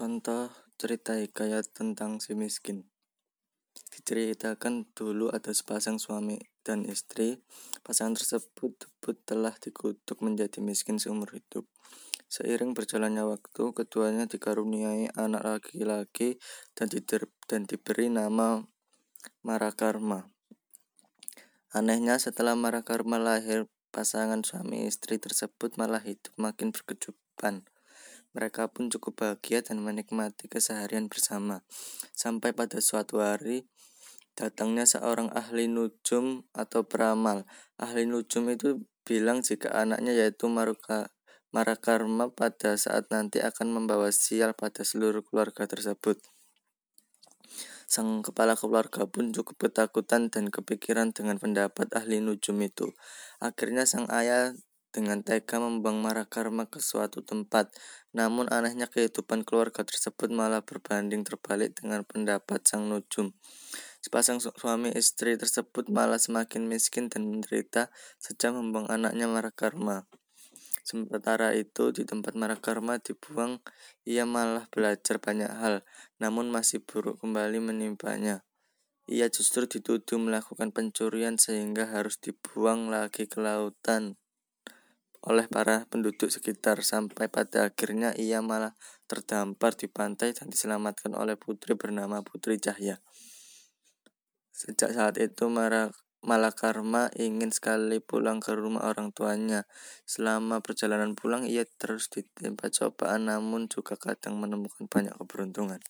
Contoh cerita hikayat tentang si miskin. Diceritakan dulu ada sepasang suami dan istri. Pasangan tersebut telah dikutuk menjadi miskin seumur hidup. Seiring berjalannya waktu, keduanya dikaruniai anak laki-laki dan, dan diberi nama Marakarma. Anehnya setelah Marakarma lahir, pasangan suami istri tersebut malah hidup makin berkecupan. Mereka pun cukup bahagia dan menikmati keseharian bersama. Sampai pada suatu hari, datangnya seorang ahli nujum atau peramal. Ahli nujum itu bilang jika anaknya yaitu Maruka, Marakarma pada saat nanti akan membawa sial pada seluruh keluarga tersebut. Sang kepala keluarga pun cukup ketakutan dan kepikiran dengan pendapat ahli nujum itu. Akhirnya sang ayah dengan tega membuang Marakarma ke suatu tempat. Namun anehnya kehidupan keluarga tersebut malah berbanding terbalik dengan pendapat sang nujum. Sepasang suami istri tersebut malah semakin miskin dan menderita sejak membuang anaknya Marakarma. Sementara itu, di tempat Marakarma dibuang, ia malah belajar banyak hal, namun masih buruk kembali menimpanya. Ia justru dituduh melakukan pencurian sehingga harus dibuang lagi ke lautan oleh para penduduk sekitar sampai pada akhirnya ia malah terdampar di pantai dan diselamatkan oleh putri bernama Putri Cahya. Sejak saat itu Malakarma ingin sekali pulang ke rumah orang tuanya. Selama perjalanan pulang ia terus ditimpa cobaan namun juga kadang menemukan banyak keberuntungan.